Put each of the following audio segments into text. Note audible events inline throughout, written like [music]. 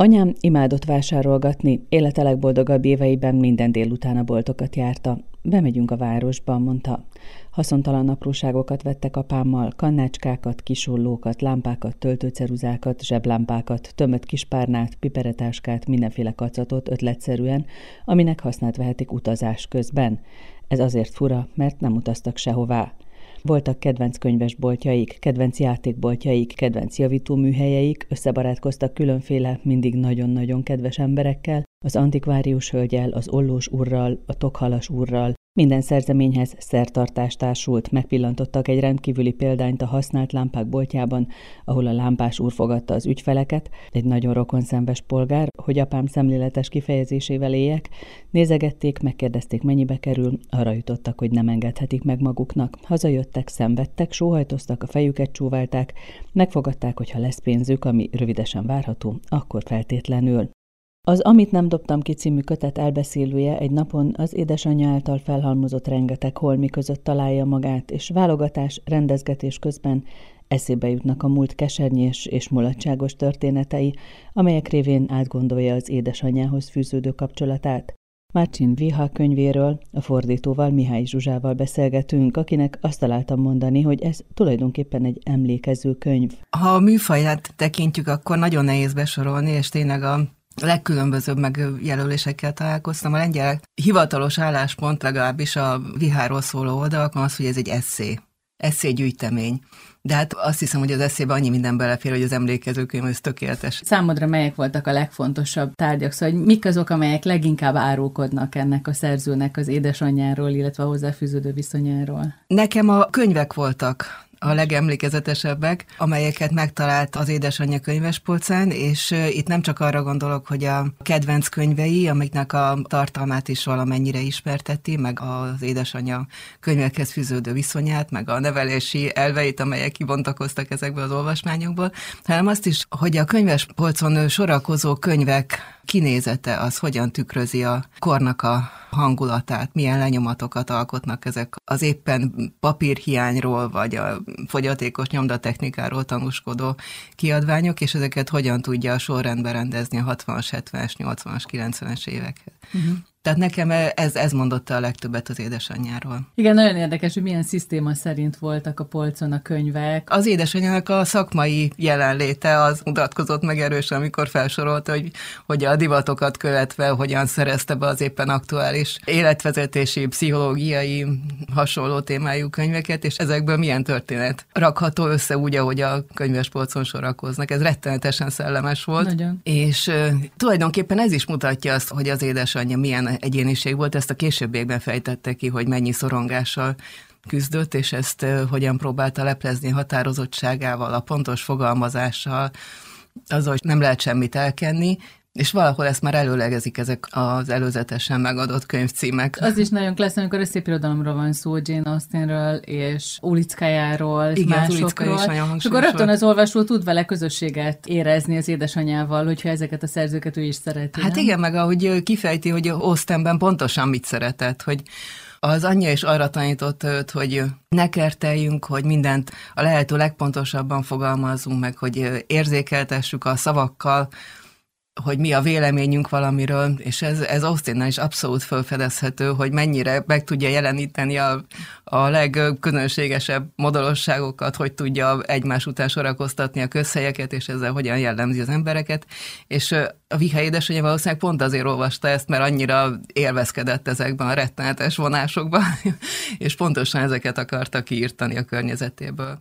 Anyám imádott vásárolgatni, élete legboldogabb éveiben minden délután a boltokat járta. Bemegyünk a városba, mondta. Haszontalan apróságokat vettek apámmal, kannácskákat, kisollókat, lámpákat, töltőceruzákat, zseblámpákat, tömött kispárnát, piperetáskát, mindenféle kacatot ötletszerűen, aminek hasznát vehetik utazás közben. Ez azért fura, mert nem utaztak sehová. Voltak kedvenc könyvesboltjaik, kedvenc játékboltjaik, kedvenc javítóműhelyeik, összebarátkoztak különféle, mindig nagyon-nagyon kedves emberekkel, az antikvárius hölgyel, az ollós urral, a tokhalas urral, minden szerzeményhez szertartás társult, megpillantottak egy rendkívüli példányt a használt lámpák boltjában, ahol a lámpás úr fogadta az ügyfeleket, egy nagyon rokonszenves polgár, hogy apám szemléletes kifejezésével éljek, nézegették, megkérdezték, mennyibe kerül, arra jutottak, hogy nem engedhetik meg maguknak. Hazajöttek, szenvedtek, sóhajtoztak, a fejüket csóválták, megfogadták, hogy ha lesz pénzük, ami rövidesen várható, akkor feltétlenül. Az Amit nem dobtam ki című kötet elbeszélője egy napon az édesanyja által felhalmozott rengeteg holmi között találja magát, és válogatás, rendezgetés közben eszébe jutnak a múlt kesernyés és mulatságos történetei, amelyek révén átgondolja az édesanyjához fűződő kapcsolatát. Márcsin Viha könyvéről, a fordítóval Mihály Zsuzsával beszélgetünk, akinek azt találtam mondani, hogy ez tulajdonképpen egy emlékező könyv. Ha a műfaját tekintjük, akkor nagyon nehéz besorolni, és tényleg a legkülönbözőbb megjelölésekkel találkoztam. A lengyel hivatalos álláspont legalábbis a viháról szóló oldalakon az, hogy ez egy eszé, eszé gyűjtemény. De hát azt hiszem, hogy az eszébe annyi minden belefér, hogy az emlékezőkönyv ez tökéletes. Számodra melyek voltak a legfontosabb tárgyak? Szóval hogy mik azok, amelyek leginkább árulkodnak ennek a szerzőnek az édesanyjáról, illetve a hozzáfűződő viszonyáról? Nekem a könyvek voltak a legemlékezetesebbek, amelyeket megtalált az édesanyja könyvespolcán, és itt nem csak arra gondolok, hogy a kedvenc könyvei, amiknek a tartalmát is valamennyire ismerteti, meg az édesanyja könyvekhez fűződő viszonyát, meg a nevelési elveit, amelyek kibontakoztak ezekből az olvasmányokból, hanem azt is, hogy a könyvespolcon sorakozó könyvek kinézete az hogyan tükrözi a kornak a hangulatát, milyen lenyomatokat alkotnak ezek az éppen papírhiányról, vagy a fogyatékos nyomdatechnikáról tanúskodó kiadványok, és ezeket hogyan tudja a sorrendbe rendezni a 60-as, 70-es, 80-as, 90-es évekhez. Uh-huh. Tehát nekem ez, ez mondotta a legtöbbet az édesanyjáról. Igen, nagyon érdekes, hogy milyen szisztéma szerint voltak a polcon a könyvek. Az édesanyjának a szakmai jelenléte az mutatkozott meg erősen, amikor felsorolta, hogy, hogy a divatokat követve hogyan szerezte be az éppen aktuális életvezetési, pszichológiai, hasonló témájú könyveket, és ezekből milyen történet rakható össze úgy, ahogy a könyves polcon sorakoznak. Ez rettenetesen szellemes volt. Nagyon. És uh, tulajdonképpen ez is mutatja azt, hogy az édesanyja milyen egyéniség volt, ezt a későbbiekben fejtette ki, hogy mennyi szorongással küzdött, és ezt hogyan próbálta leplezni határozottságával, a pontos fogalmazással, az, hogy nem lehet semmit elkenni, és valahol ezt már előlegezik ezek az előzetesen megadott könyvcímek. Az is nagyon klassz, amikor a szép irodalomról van szó, Jane Austenről és Ulickájáról, Igen, másokról. Is nagyon és akkor rögtön az olvasó tud vele közösséget érezni az édesanyjával, hogyha ezeket a szerzőket ő is szereti. Hát nem? igen, meg ahogy kifejti, hogy Austenben pontosan mit szeretett, hogy az anyja is arra tanított őt, hogy ne kerteljünk, hogy mindent a lehető legpontosabban fogalmazunk meg, hogy érzékeltessük a szavakkal, hogy mi a véleményünk valamiről, és ez, ez Austinnal is abszolút felfedezhető, hogy mennyire meg tudja jeleníteni a, a legkülönlegesebb modorosságokat, hogy tudja egymás után sorakoztatni a közhelyeket, és ezzel hogyan jellemzi az embereket. És a Vihe édesanyja valószínűleg pont azért olvasta ezt, mert annyira élvezkedett ezekben a rettenetes vonásokban, [laughs] és pontosan ezeket akarta kiírtani a környezetéből.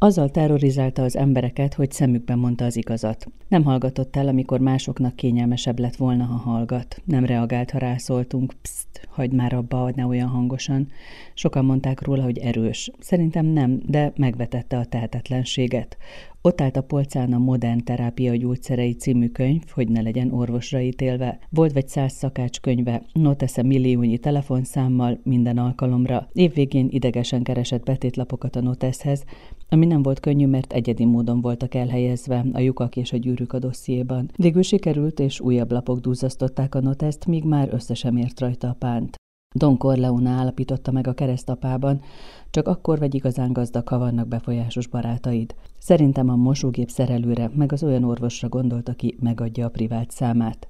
Azzal terrorizálta az embereket, hogy szemükben mondta az igazat. Nem hallgatott el, amikor másoknak kényelmesebb lett volna, ha hallgat. Nem reagált, ha rászóltunk. Pszt, hagyd már abba, ne olyan hangosan. Sokan mondták róla, hogy erős. Szerintem nem, de megvetette a tehetetlenséget. Ott állt a polcán a Modern Terápia Gyógyszerei című könyv, hogy ne legyen orvosra ítélve. Volt vagy száz szakács könyve, notesze milliónyi telefonszámmal minden alkalomra. Évvégén idegesen keresett betétlapokat a noteszhez, ami nem volt könnyű, mert egyedi módon voltak elhelyezve a lyukak és a gyűrűk a dossziéban. Végül sikerült, és újabb lapok duzzasztották a noteszt, míg már össze sem ért rajta a pánt. Don Corleone állapította meg a keresztapában, csak akkor vagy igazán gazdag, ha vannak befolyásos barátaid. Szerintem a mosógép szerelőre, meg az olyan orvosra gondolt, aki megadja a privát számát.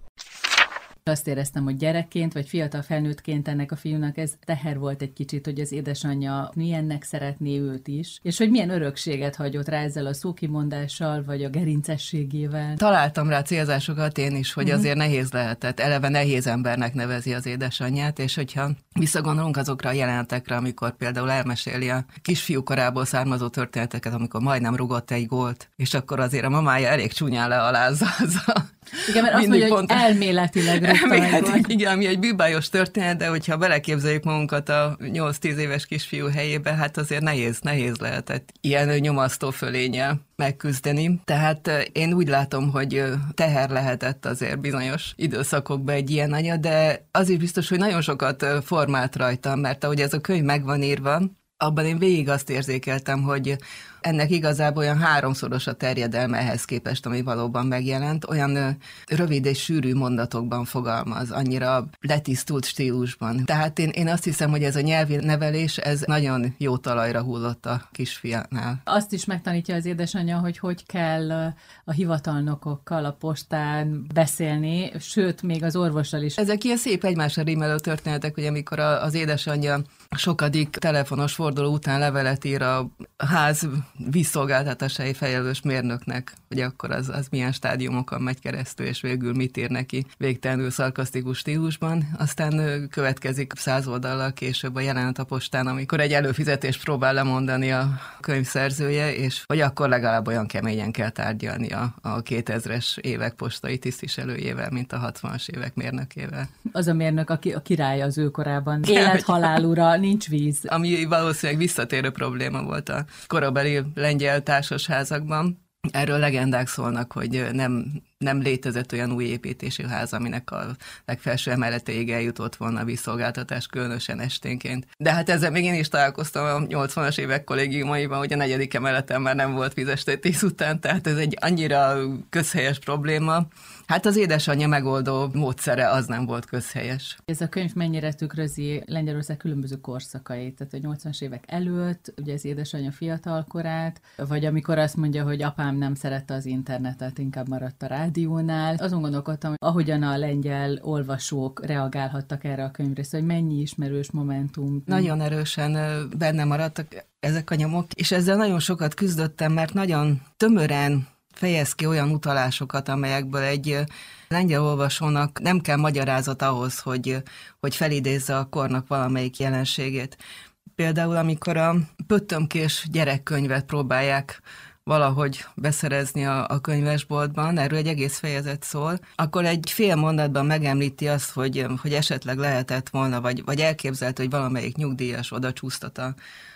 Azt éreztem, hogy gyerekként vagy fiatal felnőttként ennek a fiúnak ez teher volt egy kicsit, hogy az édesanyja milyennek szeretné őt is, és hogy milyen örökséget hagyott rá ezzel a szókimondással, vagy a gerincességével. Találtam rá célzásokat én is, hogy uh-huh. azért nehéz lehetett. Eleve nehéz embernek nevezi az édesanyját, és hogyha visszagondolunk azokra a jelenetekre, amikor például elmeséli a kisfiú korából származó történeteket, amikor majdnem rugott egy gólt, és akkor azért a mamája elég csúnyán lealázza az a igen, mert azt mondja, pont... hogy elméletileg elméletileg, Igen, ami egy bűbájos történet, de hogyha beleképzeljük magunkat a 8-10 éves kisfiú helyébe, hát azért nehéz, nehéz lehetett ilyen nyomasztó fölényel megküzdeni. Tehát én úgy látom, hogy teher lehetett azért bizonyos időszakokban egy ilyen anya, de az is biztos, hogy nagyon sokat formált rajtam, mert ahogy ez a könyv megvan írva, abban én végig azt érzékeltem, hogy ennek igazából olyan háromszoros a terjedelme ehhez képest, ami valóban megjelent. Olyan rövid és sűrű mondatokban fogalmaz, annyira letisztult stílusban. Tehát én, én azt hiszem, hogy ez a nyelvi nevelés, ez nagyon jó talajra hullott a kisfiánál. Azt is megtanítja az édesanyja, hogy hogy kell a hivatalnokokkal a postán beszélni, sőt, még az orvossal is. Ezek ilyen szép egymásra rímelő történetek, hogy amikor az édesanyja sokadik telefonos forduló után levelet ír a ház vízszolgáltatásai felelős mérnöknek, hogy akkor az, az milyen stádiumokon megy keresztül, és végül mit ír neki végtelenül szarkasztikus stílusban. Aztán következik száz oldallal később a jelenet a postán, amikor egy előfizetést próbál lemondani a könyv szerzője, és hogy akkor legalább olyan keményen kell tárgyalni a, a 2000-es évek postai tisztviselőjével, mint a 60-as évek mérnökével. Az a mérnök, aki a király az ő korában. [laughs] Élet-halálúra, nincs víz. Ami valószínűleg visszatérő probléma volt a korabeli lengyel társasházakban. Erről legendák szólnak, hogy nem, nem létezett olyan új építésű ház, aminek a legfelső emeletéig eljutott volna a vízszolgáltatás, különösen esténként. De hát ezzel még én is találkoztam a 80-as évek kollégiumaiban, hogy a negyedik emeleten már nem volt vízesté tíz után, tehát ez egy annyira közhelyes probléma, Hát az édesanyja megoldó módszere az nem volt közhelyes. Ez a könyv mennyire tükrözi Lengyelország különböző korszakait, tehát a 80-as évek előtt, ugye az édesanyja fiatalkorát, vagy amikor azt mondja, hogy apám nem szerette az internetet, inkább maradt a rádiónál. Azon gondolkodtam, hogy ahogyan a lengyel olvasók reagálhattak erre a könyvre, szóval hogy mennyi ismerős momentum. Nagyon erősen benne maradtak ezek a nyomok, és ezzel nagyon sokat küzdöttem, mert nagyon tömören fejez ki olyan utalásokat, amelyekből egy lengyel olvasónak nem kell magyarázat ahhoz, hogy, hogy felidézze a kornak valamelyik jelenségét. Például, amikor a pöttömkés gyerekkönyvet próbálják valahogy beszerezni a, a könyvesboltban, erről egy egész fejezet szól, akkor egy fél mondatban megemlíti azt, hogy, hogy esetleg lehetett volna, vagy, vagy elképzelt, hogy valamelyik nyugdíjas oda csúsztat a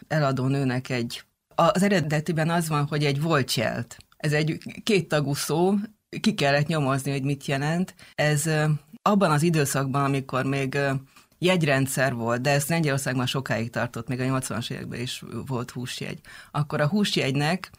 eladó nőnek egy az eredetiben az van, hogy egy voltjelt ez egy kéttagú szó, ki kellett nyomozni, hogy mit jelent. Ez abban az időszakban, amikor még jegyrendszer volt, de ez Lengyelországban sokáig tartott, még a 80-as években is volt húsjegy. Akkor a húsjegynek,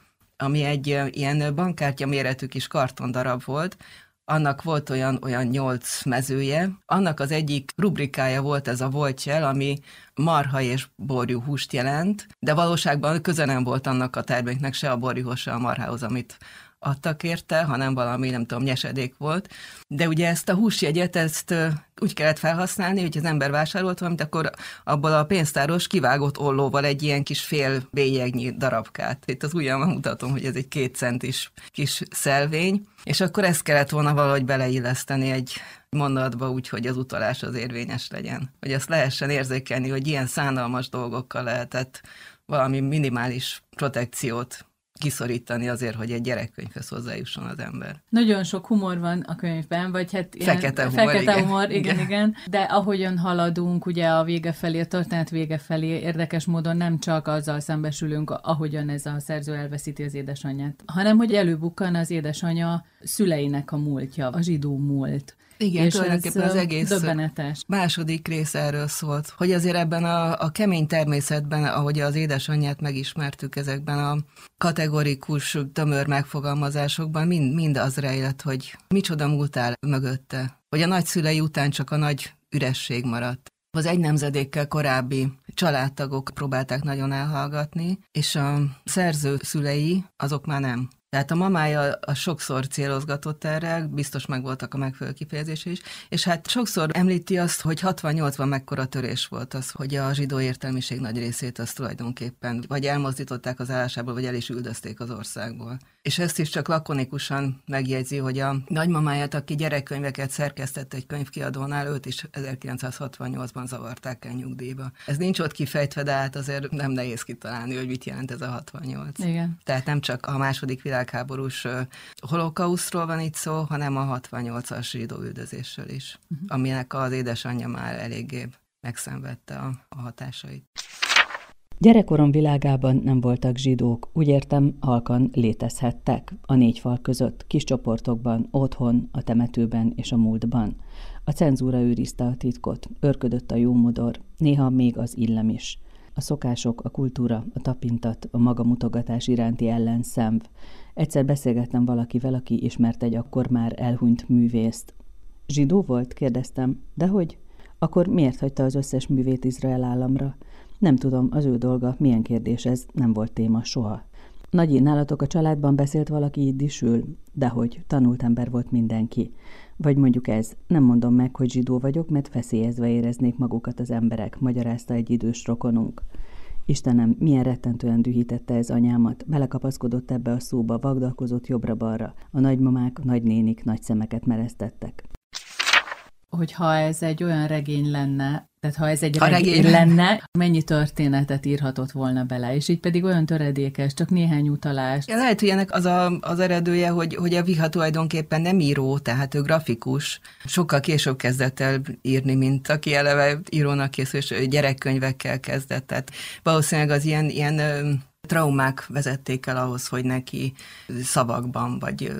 ami egy ilyen bankkártya méretű kis kartondarab volt, annak volt olyan, olyan nyolc mezője. Annak az egyik rubrikája volt ez a voltjel, ami marha és borjú húst jelent, de valóságban köze nem volt annak a terméknek se a borjúhoz, se a marhához, amit adtak érte, hanem valami, nem tudom, nyesedék volt. De ugye ezt a húsjegyet, ezt úgy kellett felhasználni, hogy az ember vásárolt valamit, akkor abból a pénztáros kivágott ollóval egy ilyen kis fél bélyegnyi darabkát. Itt az ujjammal mutatom, hogy ez egy két centis kis szelvény, és akkor ezt kellett volna valahogy beleilleszteni egy mondatba úgy, hogy az utalás az érvényes legyen. Hogy azt lehessen érzékelni, hogy ilyen szánalmas dolgokkal lehetett valami minimális protekciót kiszorítani azért, hogy egy gyerekkönyvhez hozzájusson az ember. Nagyon sok humor van a könyvben, vagy hát ilyen fekete humor, fekete igen. humor igen, igen, igen. De ahogyan haladunk, ugye a vége felé, a történet vége felé érdekes módon nem csak azzal szembesülünk, ahogyan ez a szerző elveszíti az édesanyját, hanem hogy előbukkan az édesanya szüleinek a múltja, a zsidó múlt. Igen, és tulajdonképpen az egész döbbenetes. második rész erről szólt, hogy azért ebben a, a kemény természetben, ahogy az édesanyját megismertük ezekben a kategorikus, tömör megfogalmazásokban, mind, mind az rejlett, hogy micsoda múltál mögötte. Hogy a nagyszülei után csak a nagy üresség maradt. az egy nemzedékkel korábbi családtagok próbálták nagyon elhallgatni, és a szerző szülei azok már nem. Tehát a mamája a sokszor célozgatott erre, biztos megvoltak a megfelelő kifejezés is, és hát sokszor említi azt, hogy 68-ban mekkora törés volt az, hogy a zsidó értelmiség nagy részét az tulajdonképpen vagy elmozdították az állásából, vagy el is üldözték az országból. És ezt is csak lakonikusan megjegyzi, hogy a nagymamáját, aki gyerekkönyveket szerkesztett egy könyvkiadónál, őt is 1968-ban zavarták el nyugdíjba. Ez nincs ott kifejtve, de hát azért nem nehéz kitalálni, hogy mit jelent ez a 68. Igen. Tehát nem csak a második világháborús holokausztról van itt szó, hanem a 68-as zsidó üldözésről is, uh-huh. aminek az édesanyja már eléggé megszenvedte a, a hatásait. Gyerekkorom világában nem voltak zsidók, úgy értem, halkan létezhettek, a négy fal között, kis csoportokban, otthon, a temetőben és a múltban. A cenzúra őrizte a titkot, örködött a jómodor, néha még az illem is. A szokások, a kultúra, a tapintat, a magamutogatás iránti ellenszemv. Egyszer beszélgettem valakivel, aki ismert egy akkor már elhunyt művészt. Zsidó volt? kérdeztem. Dehogy? Akkor miért hagyta az összes művét Izrael államra? Nem tudom, az ő dolga, milyen kérdés ez, nem volt téma soha. Nagy nálatok a családban beszélt valaki iddisül, dehogy, tanult ember volt mindenki. Vagy mondjuk ez, nem mondom meg, hogy zsidó vagyok, mert feszélyezve éreznék magukat az emberek, magyarázta egy idős rokonunk. Istenem, milyen rettentően dühítette ez anyámat, belekapaszkodott ebbe a szóba, vagdalkozott jobbra-balra. A nagymamák, nagynénik nagy szemeket mereztettek hogyha ez egy olyan regény lenne, tehát ha ez egy ha regény, regény lenne, mennyi történetet írhatott volna bele, és így pedig olyan töredékes, csak néhány utalás. Ja, lehet, hogy ennek az a, az eredője, hogy, hogy a Viha tulajdonképpen nem író, tehát ő grafikus. Sokkal később kezdett el írni, mint aki eleve írónak készül, és gyerekkönyvekkel kezdett. Tehát valószínűleg az ilyen, ilyen traumák vezették el ahhoz, hogy neki szavakban vagy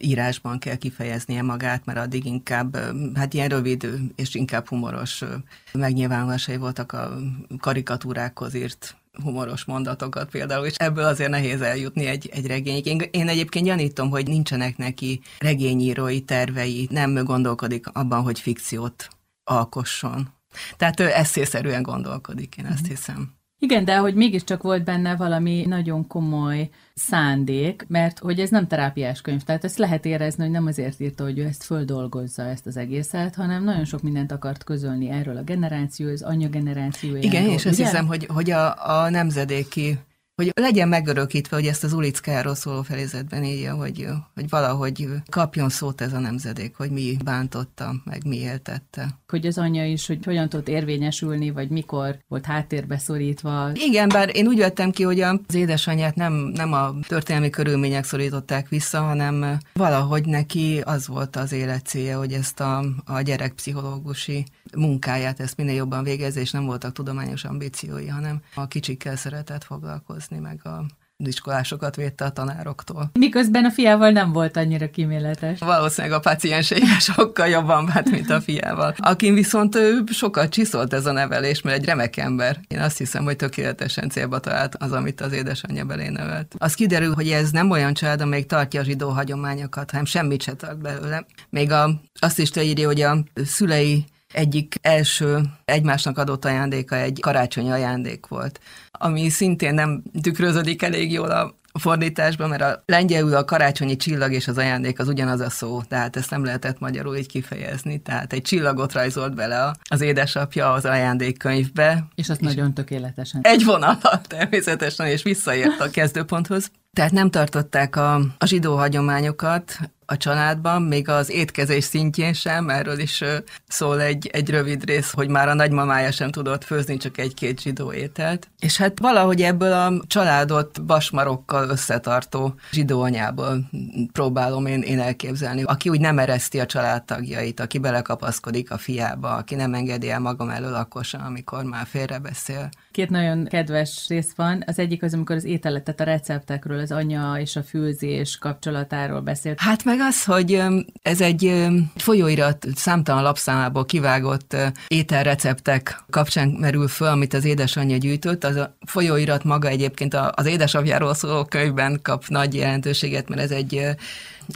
írásban kell kifejeznie magát, mert addig inkább, hát ilyen rövid és inkább humoros megnyilvánulásai voltak a karikatúrákhoz írt humoros mondatokat például, és ebből azért nehéz eljutni egy, egy regényig. Én, én egyébként gyanítom, hogy nincsenek neki regényírói tervei, nem gondolkodik abban, hogy fikciót alkosson. Tehát ő eszészerűen gondolkodik, én ezt mhm. hiszem. Igen, de hogy mégiscsak volt benne valami nagyon komoly szándék, mert hogy ez nem terápiás könyv, tehát ezt lehet érezni, hogy nem azért írta, hogy ő ezt földolgozza ezt az egészet, hanem nagyon sok mindent akart közölni erről a generáció, az anya generációjáról. Igen, és azt hiszem, hogy, hogy a, a nemzedéki hogy legyen megörökítve, hogy ezt az ulickáról szóló felézetben írja, hogy, hogy valahogy kapjon szót ez a nemzedék, hogy mi bántotta, meg mi éltette. Hogy az anyja is, hogy hogyan tudott érvényesülni, vagy mikor volt háttérbe szorítva. Igen, bár én úgy vettem ki, hogy az édesanyját nem, nem a történelmi körülmények szorították vissza, hanem valahogy neki az volt az élet célja, hogy ezt a, a gyerekpszichológusi munkáját ezt minél jobban végezze, és nem voltak tudományos ambíciói, hanem a kicsikkel szeretett foglalkozni, meg a iskolásokat védte a tanároktól. Miközben a fiával nem volt annyira kíméletes. Valószínűleg a pacienseivel [laughs] sokkal jobban vált, mint a fiával. Akin viszont ő sokkal csiszolt ez a nevelés, mert egy remek ember. Én azt hiszem, hogy tökéletesen célba talált az, amit az édesanyja belé nevelt. Az kiderül, hogy ez nem olyan család, amelyik tartja a zsidó hagyományokat, hanem semmit se tart belőle. Még a, azt is írja, hogy a szülei egyik első egymásnak adott ajándéka egy karácsonyi ajándék volt, ami szintén nem tükröződik elég jól a fordításban, mert a lengyelül a karácsonyi csillag és az ajándék az ugyanaz a szó, tehát ezt nem lehetett magyarul így kifejezni. Tehát egy csillagot rajzolt bele az édesapja az ajándékkönyvbe. És azt és nagyon tökéletesen. Egy vonalat természetesen, és visszaért a kezdőponthoz. Tehát nem tartották a, a zsidó hagyományokat, a családban, még az étkezés szintjén sem, erről is szól egy, egy rövid rész, hogy már a nagymamája sem tudott főzni csak egy-két zsidó ételt. És hát valahogy ebből a családot basmarokkal összetartó zsidó anyából próbálom én, én elképzelni, aki úgy nem ereszti a családtagjait, aki belekapaszkodik a fiába, aki nem engedi el magam elől akkor sem, amikor már félrebeszél. Két nagyon kedves rész van. Az egyik az, amikor az ételetet, a receptekről, az anya és a főzés kapcsolatáról beszélt. Hát meg az, hogy ez egy folyóirat számtalan lapszámából kivágott ételreceptek kapcsán merül föl, amit az édesanyja gyűjtött. Az a folyóirat maga egyébként az édesapjáról szóló könyvben kap nagy jelentőséget, mert ez egy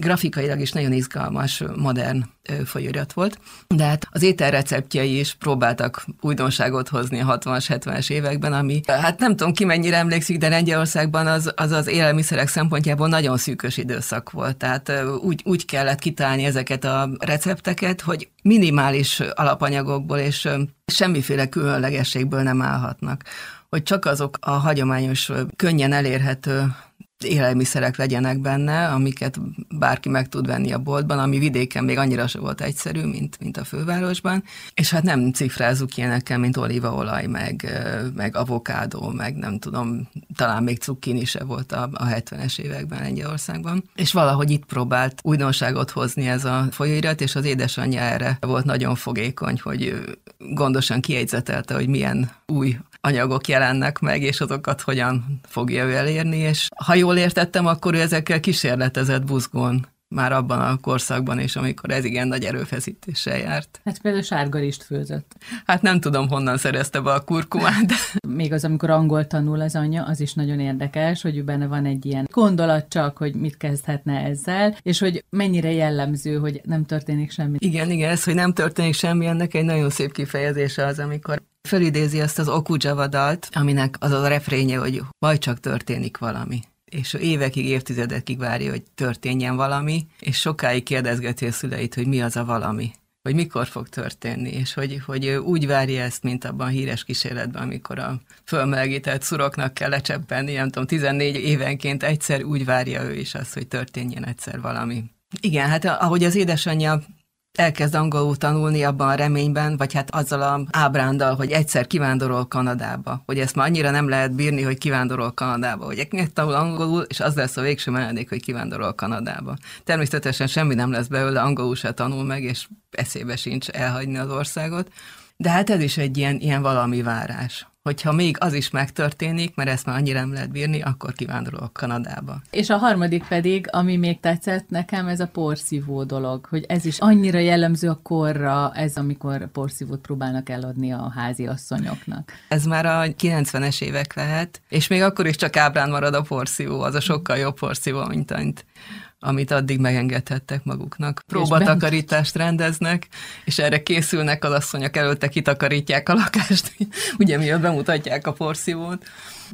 grafikailag is nagyon izgalmas, modern folyóirat volt, de hát az ételreceptjei is próbáltak újdonságot hozni a 60-as, 70-es években, ami hát nem tudom ki mennyire emlékszik, de Lengyelországban az az, az élelmiszerek szempontjából nagyon szűkös időszak volt, tehát úgy, úgy kellett kitálni ezeket a recepteket, hogy minimális alapanyagokból és semmiféle különlegességből nem állhatnak. Hogy csak azok a hagyományos, könnyen elérhető élelmiszerek legyenek benne, amiket bárki meg tud venni a boltban, ami vidéken még annyira se volt egyszerű, mint, mint a fővárosban. És hát nem cifrázunk ilyenekkel, mint olívaolaj, meg, meg avokádó, meg nem tudom, talán még cukkini se volt a, a 70-es években Lengyelországban. És valahogy itt próbált újdonságot hozni ez a folyóirat, és az édesanyja erre volt nagyon fogékony, hogy gondosan kiegyzetelte, hogy milyen új anyagok jelennek meg, és azokat hogyan fogja ő elérni, és ha jól értettem, akkor ő ezekkel kísérletezett buzgón már abban a korszakban is, amikor ez igen nagy erőfeszítéssel járt. Hát például sárgarist főzött. Hát nem tudom, honnan szerezte be a kurkumát. Még az, amikor angol tanul az anyja, az is nagyon érdekes, hogy benne van egy ilyen gondolat csak, hogy mit kezdhetne ezzel, és hogy mennyire jellemző, hogy nem történik semmi. Igen, igen, ez, hogy nem történik semmi, ennek egy nagyon szép kifejezése az, amikor felidézi azt az Okujava dalt, aminek az a refrénye, hogy majd csak történik valami és évekig, évtizedekig várja, hogy történjen valami, és sokáig kérdezgeti a szüleit, hogy mi az a valami hogy mikor fog történni, és hogy, hogy úgy várja ezt, mint abban a híres kísérletben, amikor a fölmelegített szuroknak kell lecseppenni, nem tudom, 14 évenként egyszer úgy várja ő is azt, hogy történjen egyszer valami. Igen, hát ahogy az édesanyja elkezd angolul tanulni abban a reményben, vagy hát azzal a ábrándal, hogy egyszer kivándorol Kanadába, hogy ezt már annyira nem lehet bírni, hogy kivándorol Kanadába, hogy megtanul angolul, és az lesz a végső menedék, hogy kivándorol Kanadába. Természetesen semmi nem lesz belőle, angolul se tanul meg, és eszébe sincs elhagyni az országot, de hát ez is egy ilyen, ilyen valami várás hogyha még az is megtörténik, mert ezt már annyira nem lehet bírni, akkor kivándorolok Kanadába. És a harmadik pedig, ami még tetszett nekem, ez a porszívó dolog, hogy ez is annyira jellemző a korra, ez amikor porszívót próbálnak eladni a házi asszonyoknak. Ez már a 90-es évek lehet, és még akkor is csak ábrán marad a porszívó, az a sokkal jobb porszívó, mint amit amit addig megengedhettek maguknak. Próbatakarítást rendeznek, és erre készülnek az asszonyok, előtte kitakarítják a lakást, [laughs] ugye miatt bemutatják a porszívót,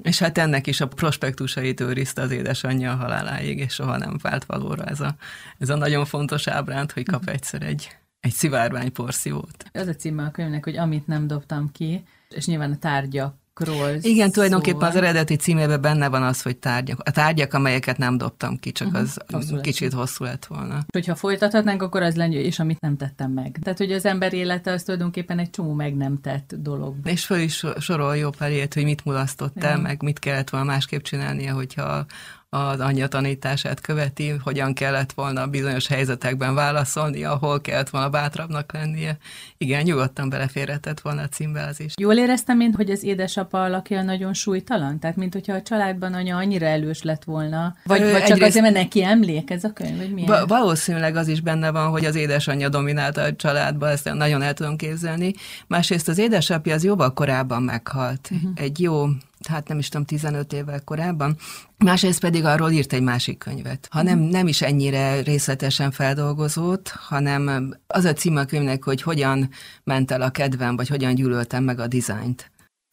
és hát ennek is a prospektusait őrizte az édesanyja a haláláig, és soha nem vált valóra ez a, ez a nagyon fontos ábránt, hogy kap egyszer egy, egy szivárvány porszívót. Az a címe a könyvnek, hogy amit nem dobtam ki, és nyilván a tárgyak tárgyakról Igen, tulajdonképpen az eredeti címében benne van az, hogy tárgyak. A tárgyak, amelyeket nem dobtam ki, csak uh-huh. az hosszú kicsit lett. hosszú lett volna. Hogyha folytathatnánk, akkor az lenne, és amit nem tettem meg. Tehát, hogy az ember élete az tulajdonképpen egy csomó meg nem tett dolog. És föl is sorol jó pár hogy mit mulasztott el, meg mit kellett volna másképp csinálnia, hogyha az anyja tanítását követi, hogyan kellett volna bizonyos helyzetekben válaszolni, ahol kellett volna bátrabbnak lennie. Igen, nyugodtan beleférhetett volna a címbe az is. Jól éreztem én, hogy az édesapa alakja nagyon súlytalan? Tehát, mint hogyha a családban anya annyira elős lett volna, vagy, Ö, vagy csak azért, mert neki emlék ez a könyv, vagy milyen? Va- valószínűleg az is benne van, hogy az édesanyja dominálta a családba, ezt nagyon el tudom képzelni. Másrészt az édesapja az jóval korábban meghalt. Uh-huh. Egy jó hát nem is tudom, 15 évvel korábban. Másrészt pedig arról írt egy másik könyvet. Ha nem, nem is ennyire részletesen feldolgozott, hanem az a cím a könyvnek, hogy hogyan ment el a kedvem, vagy hogyan gyűlöltem meg a dizájnt.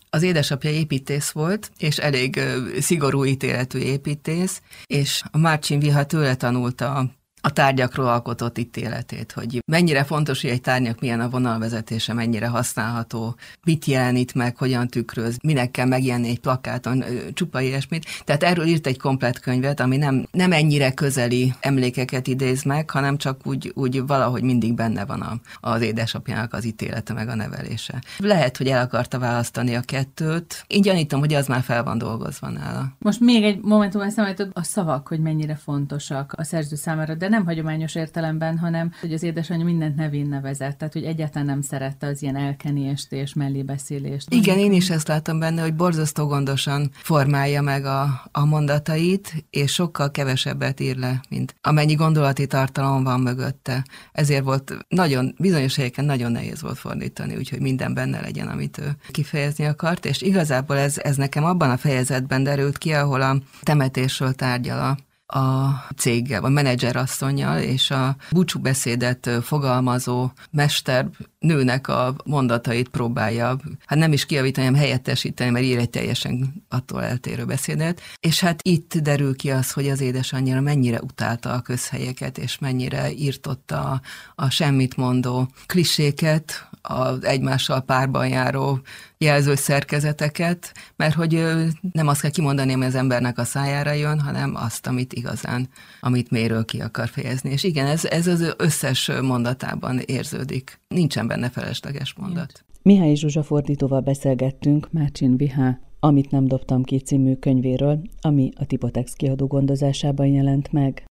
Az édesapja építész volt, és elég szigorú ítéletű építész, és a Márcsin Viha tőle tanulta a tárgyakról alkotott ítéletét, hogy mennyire fontos, hogy egy tárgyak milyen a vonalvezetése, mennyire használható, mit jelenít meg, hogyan tükröz, minek kell megjelenni egy plakáton, csupa ilyesmit. Tehát erről írt egy komplet könyvet, ami nem, nem ennyire közeli emlékeket idéz meg, hanem csak úgy, úgy valahogy mindig benne van a, az édesapjának az ítélete meg a nevelése. Lehet, hogy el akarta választani a kettőt. Én gyanítom, hogy az már fel van dolgozva nála. Most még egy momentum eszembe a szavak, hogy mennyire fontosak a szerző számára, de nem nem hagyományos értelemben, hanem hogy az édesanyja mindent nevén nevezett, tehát hogy egyáltalán nem szerette az ilyen elkenést és mellébeszélést. Igen, én is ezt látom benne, hogy borzasztó gondosan formálja meg a, a mondatait, és sokkal kevesebbet ír le, mint amennyi gondolati tartalom van mögötte. Ezért volt nagyon, bizonyos helyeken nagyon nehéz volt fordítani, úgyhogy minden benne legyen, amit ő kifejezni akart, és igazából ez, ez nekem abban a fejezetben derült ki, ahol a temetésről tárgyal a a céggel, a menedzserasszonyjal, és a búcsú beszédet fogalmazó mester nőnek a mondatait próbálja, hát nem is kiavítani, hanem helyettesíteni, mert ír egy teljesen attól eltérő beszédet. És hát itt derül ki az, hogy az édesanyja mennyire utálta a közhelyeket, és mennyire írtotta a, a semmit mondó kliséket, az egymással párban járó jelző szerkezeteket, mert hogy nem azt kell kimondani, ami az embernek a szájára jön, hanem azt, amit igazán, amit méről ki akar fejezni. És igen, ez, ez az összes mondatában érződik. Nincsen benne felesleges mondat. Mihály Zsuzsa fordítóval beszélgettünk Márcsin Vihá amit nem dobtam ki című könyvéről, ami a Tipotex kiadó gondozásában jelent meg.